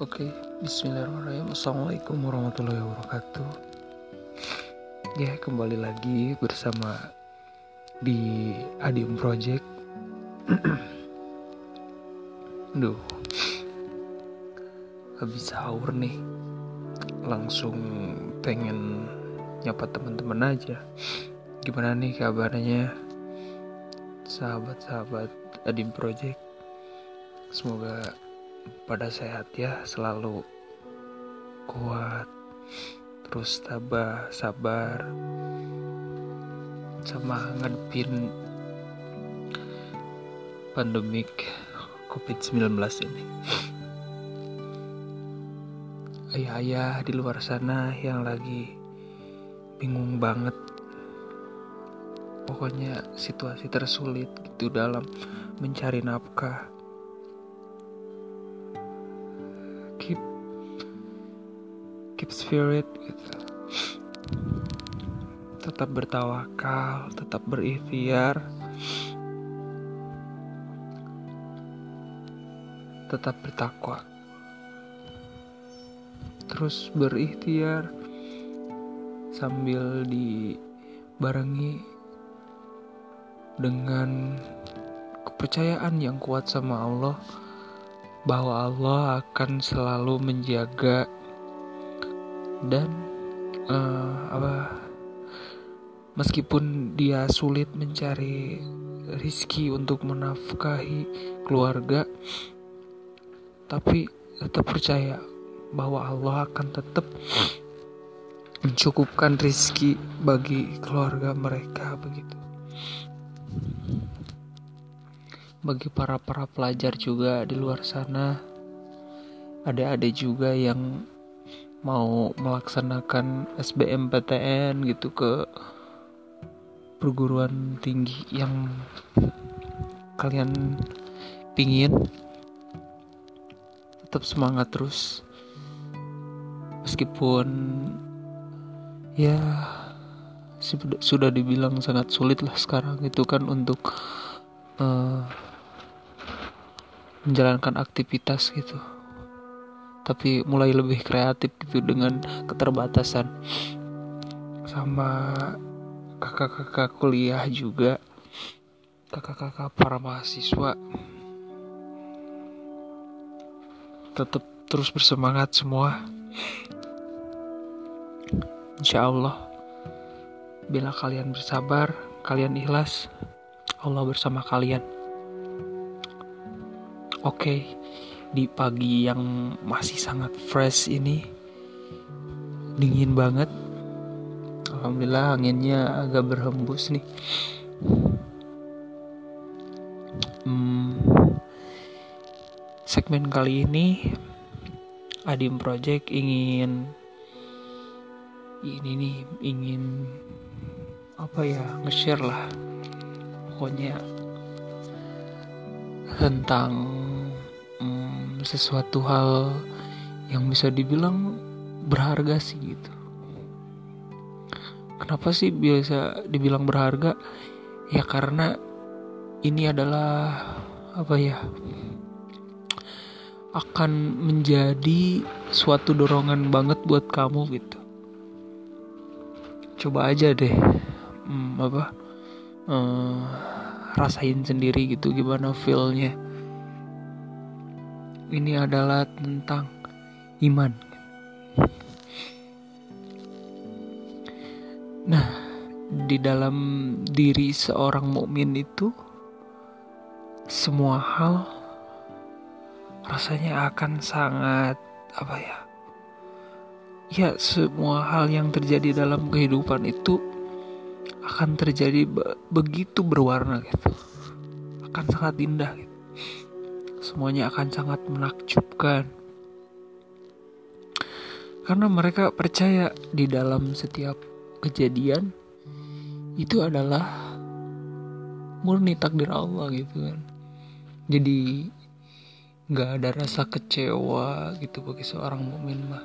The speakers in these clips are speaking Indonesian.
Oke, bismillahirrahmanirrahim. Assalamualaikum warahmatullahi wabarakatuh. Ya, kembali lagi bersama di Adium Project. Duh, habis sahur nih, langsung pengen nyapa teman-teman aja. Gimana nih kabarnya, sahabat-sahabat Adium Project? Semoga pada sehat ya selalu kuat terus tabah sabar sama ngadepin pandemik covid-19 ini. Ayah-ayah di luar sana yang lagi bingung banget. Pokoknya situasi tersulit gitu dalam mencari nafkah keep spirit gitu. Tetap bertawakal tetap berikhtiar. Tetap bertakwa. Terus berikhtiar sambil dibarengi dengan kepercayaan yang kuat sama Allah bahwa Allah akan selalu menjaga dan uh, apa meskipun dia sulit mencari rizki untuk menafkahi keluarga tapi tetap percaya bahwa Allah akan tetap mencukupkan rizki bagi keluarga mereka begitu. Bagi para para pelajar juga di luar sana ada-ada juga yang mau melaksanakan SBMPTN gitu ke perguruan tinggi yang kalian pingin. Tetap semangat terus. Meskipun ya sudah dibilang sangat sulit lah sekarang itu kan untuk uh, menjalankan aktivitas gitu tapi mulai lebih kreatif gitu dengan keterbatasan. Sama kakak-kakak kuliah juga. Kakak-kakak para mahasiswa. Tetap terus bersemangat semua. Insya Allah bila kalian bersabar kalian ikhlas Allah bersama kalian. Oke, di pagi yang masih sangat fresh ini dingin banget. Alhamdulillah anginnya agak berhembus nih. Hmm, segmen kali ini Adim Project ingin ini nih ingin apa ya nge-share lah pokoknya tentang sesuatu hal yang bisa dibilang berharga sih gitu. Kenapa sih biasa dibilang berharga? Ya karena ini adalah apa ya? akan menjadi suatu dorongan banget buat kamu gitu. Coba aja deh, hmm, apa? Uh, rasain sendiri gitu gimana feelnya ini adalah tentang iman. Nah, di dalam diri seorang mukmin itu semua hal rasanya akan sangat apa ya? Ya, semua hal yang terjadi dalam kehidupan itu akan terjadi be begitu berwarna gitu. Akan sangat indah gitu semuanya akan sangat menakjubkan. Karena mereka percaya di dalam setiap kejadian itu adalah murni takdir Allah gitu kan. Jadi nggak ada rasa kecewa gitu bagi seorang mukmin mah.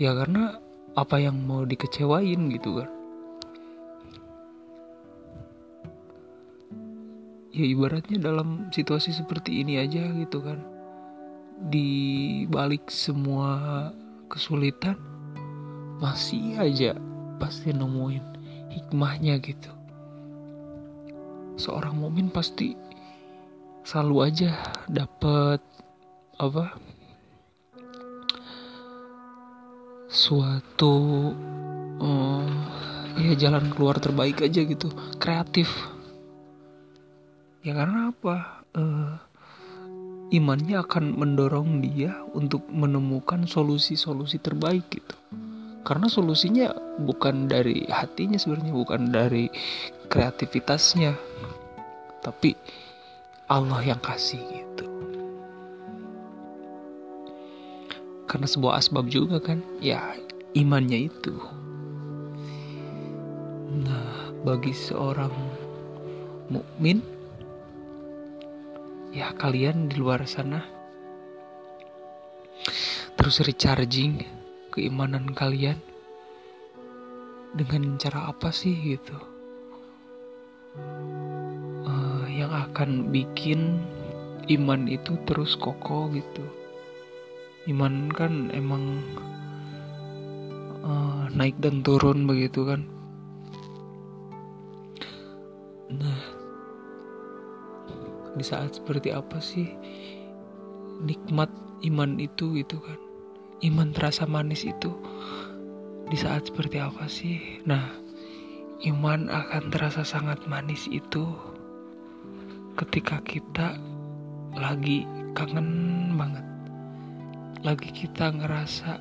Ya karena apa yang mau dikecewain gitu kan. Ya ibaratnya dalam situasi seperti ini aja gitu kan. Di balik semua kesulitan masih aja pasti nemuin hikmahnya gitu. Seorang mukmin pasti selalu aja dapet apa? Suatu uh, ya jalan keluar terbaik aja gitu. Kreatif ya karena apa uh, imannya akan mendorong dia untuk menemukan solusi-solusi terbaik gitu. Karena solusinya bukan dari hatinya sebenarnya, bukan dari kreativitasnya, tapi Allah yang kasih gitu. Karena sebuah asbab juga kan, ya imannya itu. Nah, bagi seorang mukmin ya kalian di luar sana. Terus recharging keimanan kalian. Dengan cara apa sih gitu? Uh, yang akan bikin iman itu terus kokoh gitu. Iman kan emang uh, naik dan turun begitu kan. Nah di saat seperti apa sih nikmat iman itu gitu kan? Iman terasa manis itu di saat seperti apa sih? Nah iman akan terasa sangat manis itu ketika kita lagi kangen banget. Lagi kita ngerasa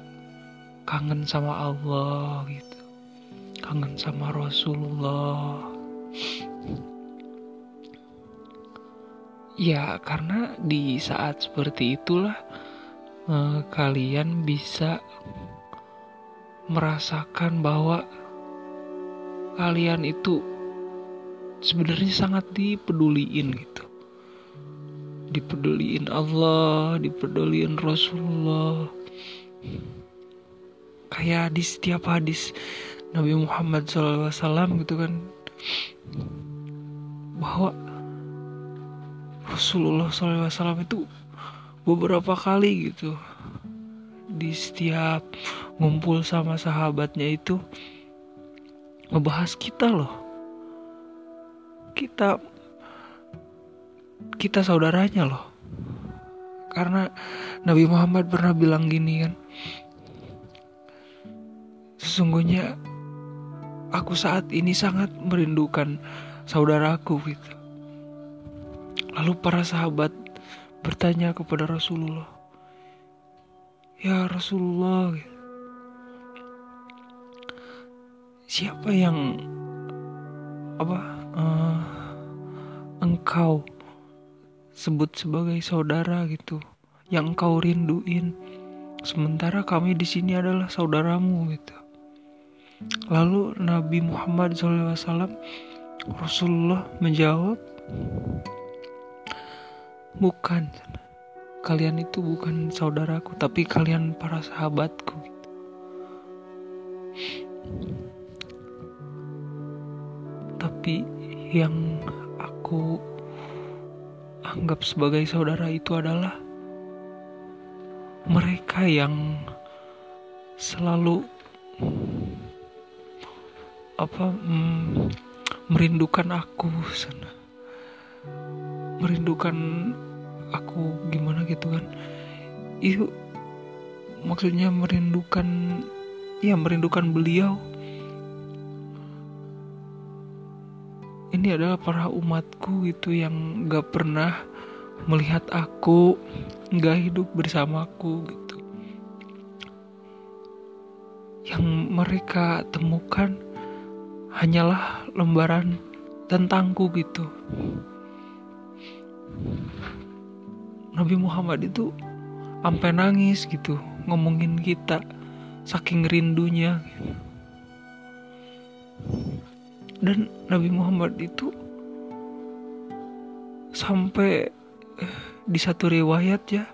kangen sama Allah gitu. Kangen sama Rasulullah Ya, karena di saat seperti itulah eh, kalian bisa merasakan bahwa kalian itu sebenarnya sangat dipeduliin gitu. Dipeduliin Allah, dipeduliin Rasulullah. Kayak di setiap hadis Nabi Muhammad SAW gitu kan bahwa Rasulullah SAW itu beberapa kali gitu. Di setiap ngumpul sama sahabatnya itu ngebahas kita loh. Kita kita saudaranya loh. Karena Nabi Muhammad pernah bilang gini kan sesungguhnya aku saat ini sangat merindukan saudaraku gitu Lalu para sahabat bertanya kepada Rasulullah, "Ya Rasulullah, siapa yang apa uh, engkau sebut sebagai saudara gitu, yang engkau rinduin, sementara kami di sini adalah saudaramu gitu." Lalu Nabi Muhammad SAW Rasulullah menjawab bukan kalian itu bukan saudaraku tapi kalian para sahabatku. Tapi yang aku anggap sebagai saudara itu adalah mereka yang selalu apa mm, merindukan aku sana merindukan aku gimana gitu kan. Itu maksudnya merindukan ya merindukan beliau. Ini adalah para umatku gitu yang gak pernah melihat aku gak hidup bersamaku gitu. Yang mereka temukan hanyalah lembaran tentangku gitu Nabi Muhammad itu sampai nangis gitu ngomongin kita saking rindunya. Dan Nabi Muhammad itu sampai eh, di satu riwayat ya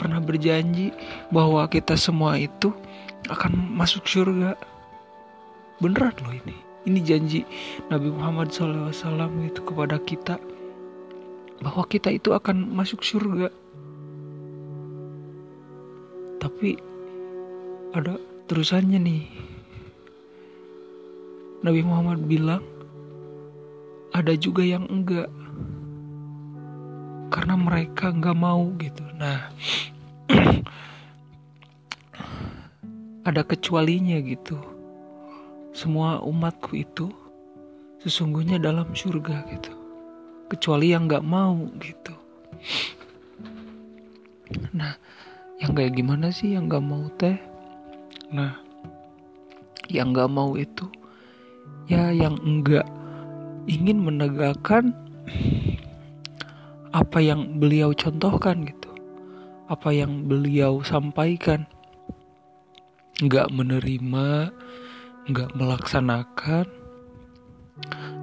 pernah berjanji bahwa kita semua itu akan masuk surga. Beneran loh ini. Ini janji Nabi Muhammad SAW itu kepada kita bahwa kita itu akan masuk surga. tapi ada terusannya nih. Nabi Muhammad bilang ada juga yang enggak. Karena mereka nggak mau gitu. Nah ada kecualinya gitu. Semua umatku itu sesungguhnya dalam surga gitu kecuali yang nggak mau gitu. Nah yang kayak gimana sih yang nggak mau teh? Nah yang nggak mau itu ya yang enggak ingin menegakkan apa yang beliau contohkan gitu. Apa yang beliau sampaikan. Nggak menerima nggak melaksanakan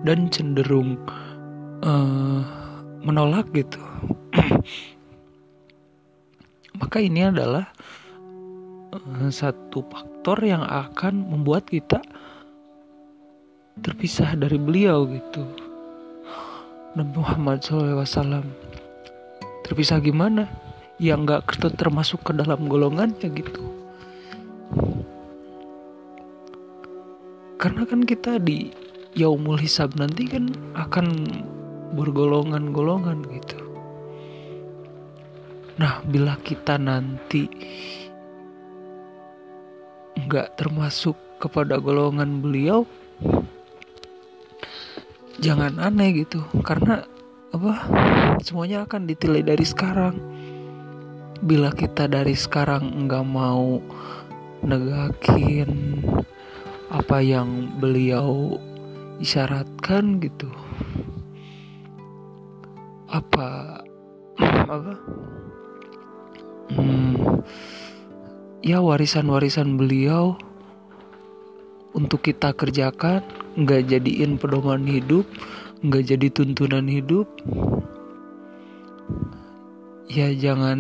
dan cenderung uh, menolak gitu. Maka ini adalah uh, satu faktor yang akan membuat kita terpisah dari beliau gitu. Nabi Muhammad SAW terpisah gimana? Yang nggak termasuk ke dalam golongannya gitu. Karena kan kita di yaumul hisab nanti kan akan bergolongan-golongan gitu. Nah bila kita nanti nggak termasuk kepada golongan beliau jangan aneh gitu. Karena apa? Semuanya akan ditilai dari sekarang. Bila kita dari sekarang nggak mau negakin apa yang beliau isyaratkan gitu apa? Hmm, ya warisan-warisan beliau untuk kita kerjakan nggak jadiin pedoman hidup nggak jadi tuntunan hidup. Ya jangan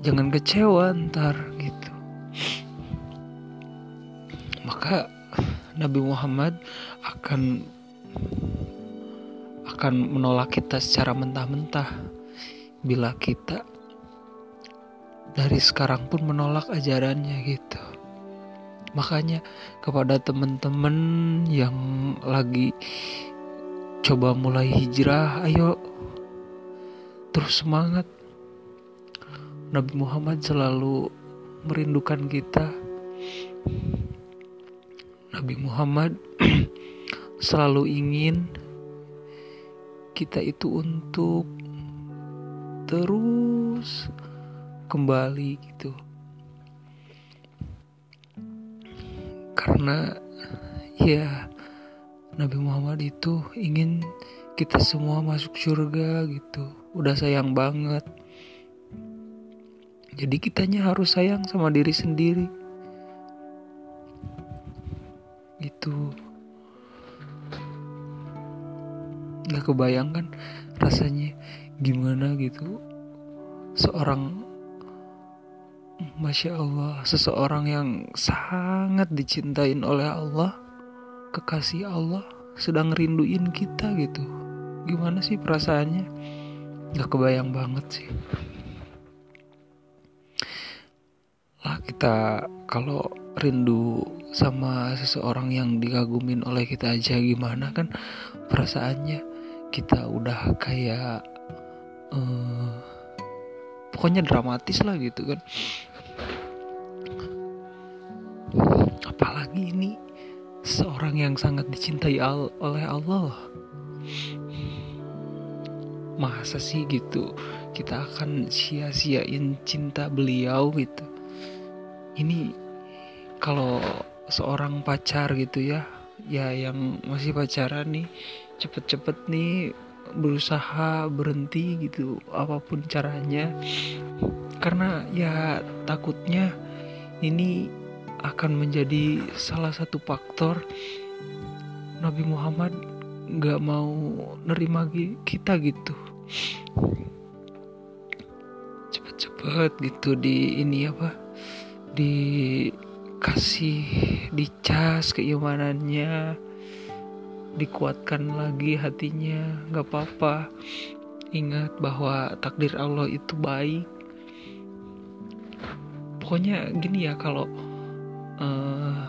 jangan kecewa ntar gitu. Maka Nabi Muhammad akan akan menolak kita secara mentah-mentah bila kita dari sekarang pun menolak ajarannya gitu Makanya kepada teman-teman yang lagi coba mulai hijrah, ayo terus semangat. Nabi Muhammad selalu merindukan kita. Nabi Muhammad selalu ingin kita itu untuk terus kembali gitu. Karena ya Nabi Muhammad itu ingin kita semua masuk surga gitu. Udah sayang banget. Jadi kitanya harus sayang sama diri sendiri nggak kebayangkan rasanya gimana gitu seorang Masya Allah, seseorang yang sangat dicintain oleh Allah, kekasih Allah, sedang rinduin kita gitu. Gimana sih perasaannya? Gak kebayang banget sih. Lah kita kalau rindu sama seseorang yang dikagumin oleh kita aja gimana kan perasaannya kita udah kayak uh, pokoknya dramatis lah gitu kan. Apalagi ini seorang yang sangat dicintai al oleh Allah. Masa sih gitu kita akan sia-siain cinta beliau gitu? Ini kalau seorang pacar gitu ya ya yang masih pacaran nih cepet-cepet nih berusaha berhenti gitu apa pun caranya. Karena ya takutnya ini akan menjadi salah satu faktor Nabi Muhammad nggak mau nerima kita gitu. Cepet-cepet gitu di ini apa dikasih dicas keimanannya dikuatkan lagi hatinya nggak apa-apa. Ingat bahwa takdir Allah itu baik. Pokoknya gini ya kalau uh,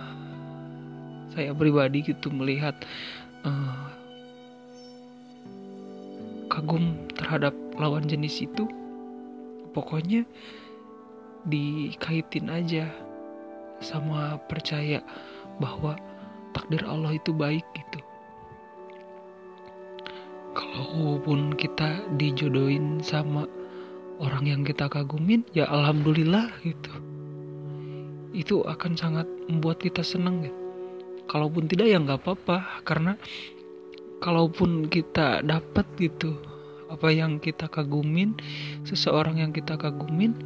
saya pribadi gitu melihat uh, kagum terhadap lawan jenis itu pokoknya dikaitin aja sama percaya bahwa takdir Allah itu baik gitu kalaupun kita dijodohin sama orang yang kita kagumin ya alhamdulillah gitu. Itu akan sangat membuat kita senang gitu kalaupun tidak ya nggak apa-apa. Karena kalaupun kita dapat gitu apa yang kita kagumin seseorang yang kita kagumin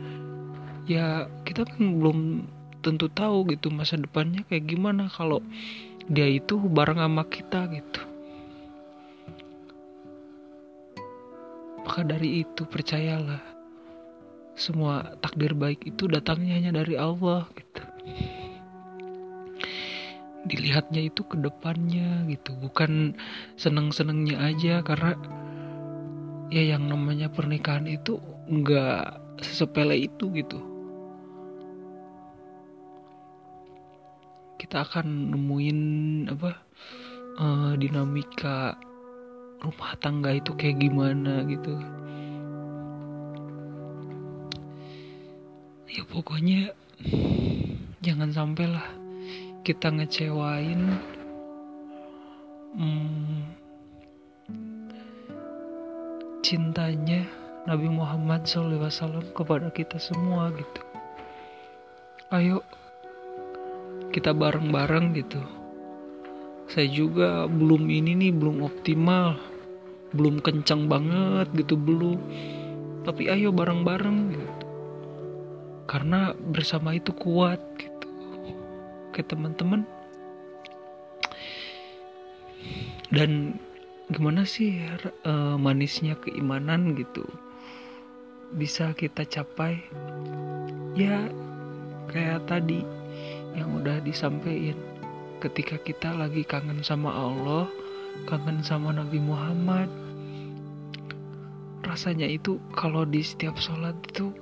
ya kita kan belum tentu tahu gitu masa depannya kayak gimana kalau dia itu bareng sama kita gitu maka dari itu? Percayalah. Semua takdir baik itu datangnya hanya dari Allah gitu. Dilihatnya itu ke depannya gitu. Bukan seneng-senengnya aja karena ya yang namanya pernikahan itu nggak sesepele itu gitu. Kita akan nemuin apa uh, dinamika rumah tangga itu kayak gimana gitu. Ya pokoknya jangan sampai lah kita ngecewain hmm, cintanya Nabi Muhammad SAW kepada kita semua gitu. Ayo kita bareng-bareng gitu saya juga belum ini nih belum optimal. Belum kencang banget gitu belum. Tapi ayo bareng-bareng gitu. Karena bersama itu kuat gitu. Oke teman-teman. Dan gimana sih uh, manisnya keimanan gitu? Bisa kita capai? Ya kayak tadi yang udah disampaikan ketika kita lagi kangen sama Allah kangen sama Nabi Muhammad rasanya itu kalau di setiap sholat itu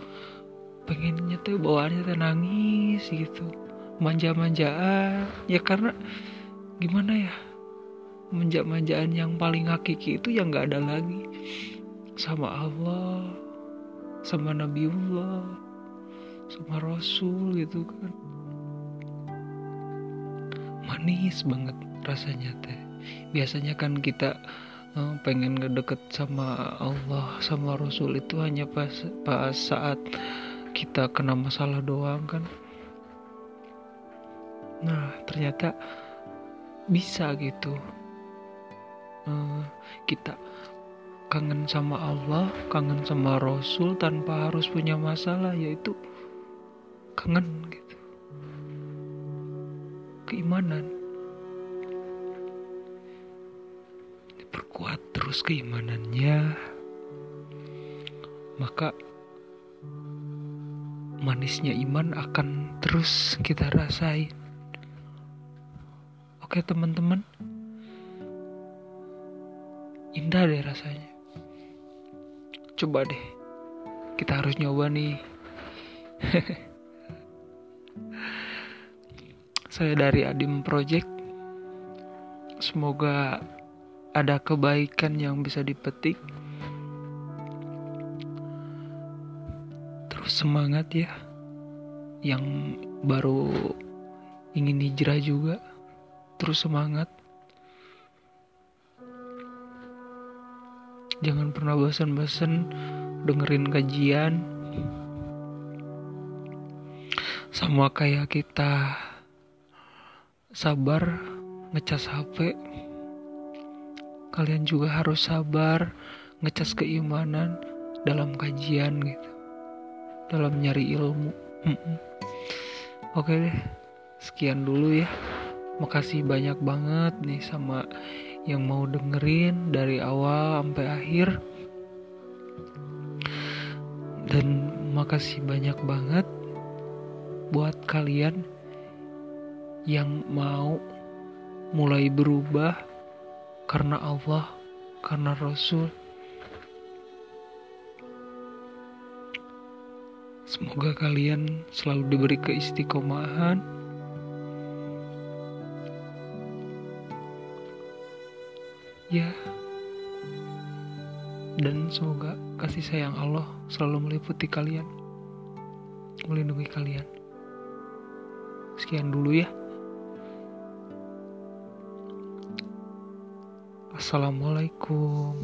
pengennya tuh bawaannya tuh nangis gitu manja-manjaan. Ya karena gimana ya manja-manjaan yang paling hakiki itu yang nggak ada lagi. Sama Allah sama Nabiullah sama Rasul gitu kan manis banget rasanya teh. Biasanya kan kita uh, pengen ngedeket sama Allah sama Rasul. Itu hanya pas pas saat kita kena masalah doang kan. Nah ternyata bisa gitu. Uh, kita kangen sama Allah kangen sama Rasul tanpa harus punya masalah yaitu kangen gitu keimanan diperkuat terus keimanannya maka manisnya iman akan terus kita rasain. Oke teman-teman, indah deh rasanya. Coba deh, kita harus nyoba nih. Saya dari Adim Project. Semoga ada kebaikan yang bisa dipetik. Semangat ya. Yang baru ingin hijrah juga. Terus semangat. Jangan pernah bosan-bosan dengerin kajian. Sama kayak kita sabar ngecas HP kalian juga harus sabar ngecas keimanan dalam kajian gitu dalam nyari ilmu. Oke deh, sekian dulu ya. Makasih banyak banget nih sama yang mau dengerin dari awal sampai akhir. Dan makasih banyak banget buat kalian yang mau mulai berubah karena Allah, karena Rasul, Semoga kalian selalu diberi keistiqomahan. Ya, dan semoga kasih sayang Allah selalu meliputi kalian, melindungi kalian. Sekian dulu ya. Assalamualaikum.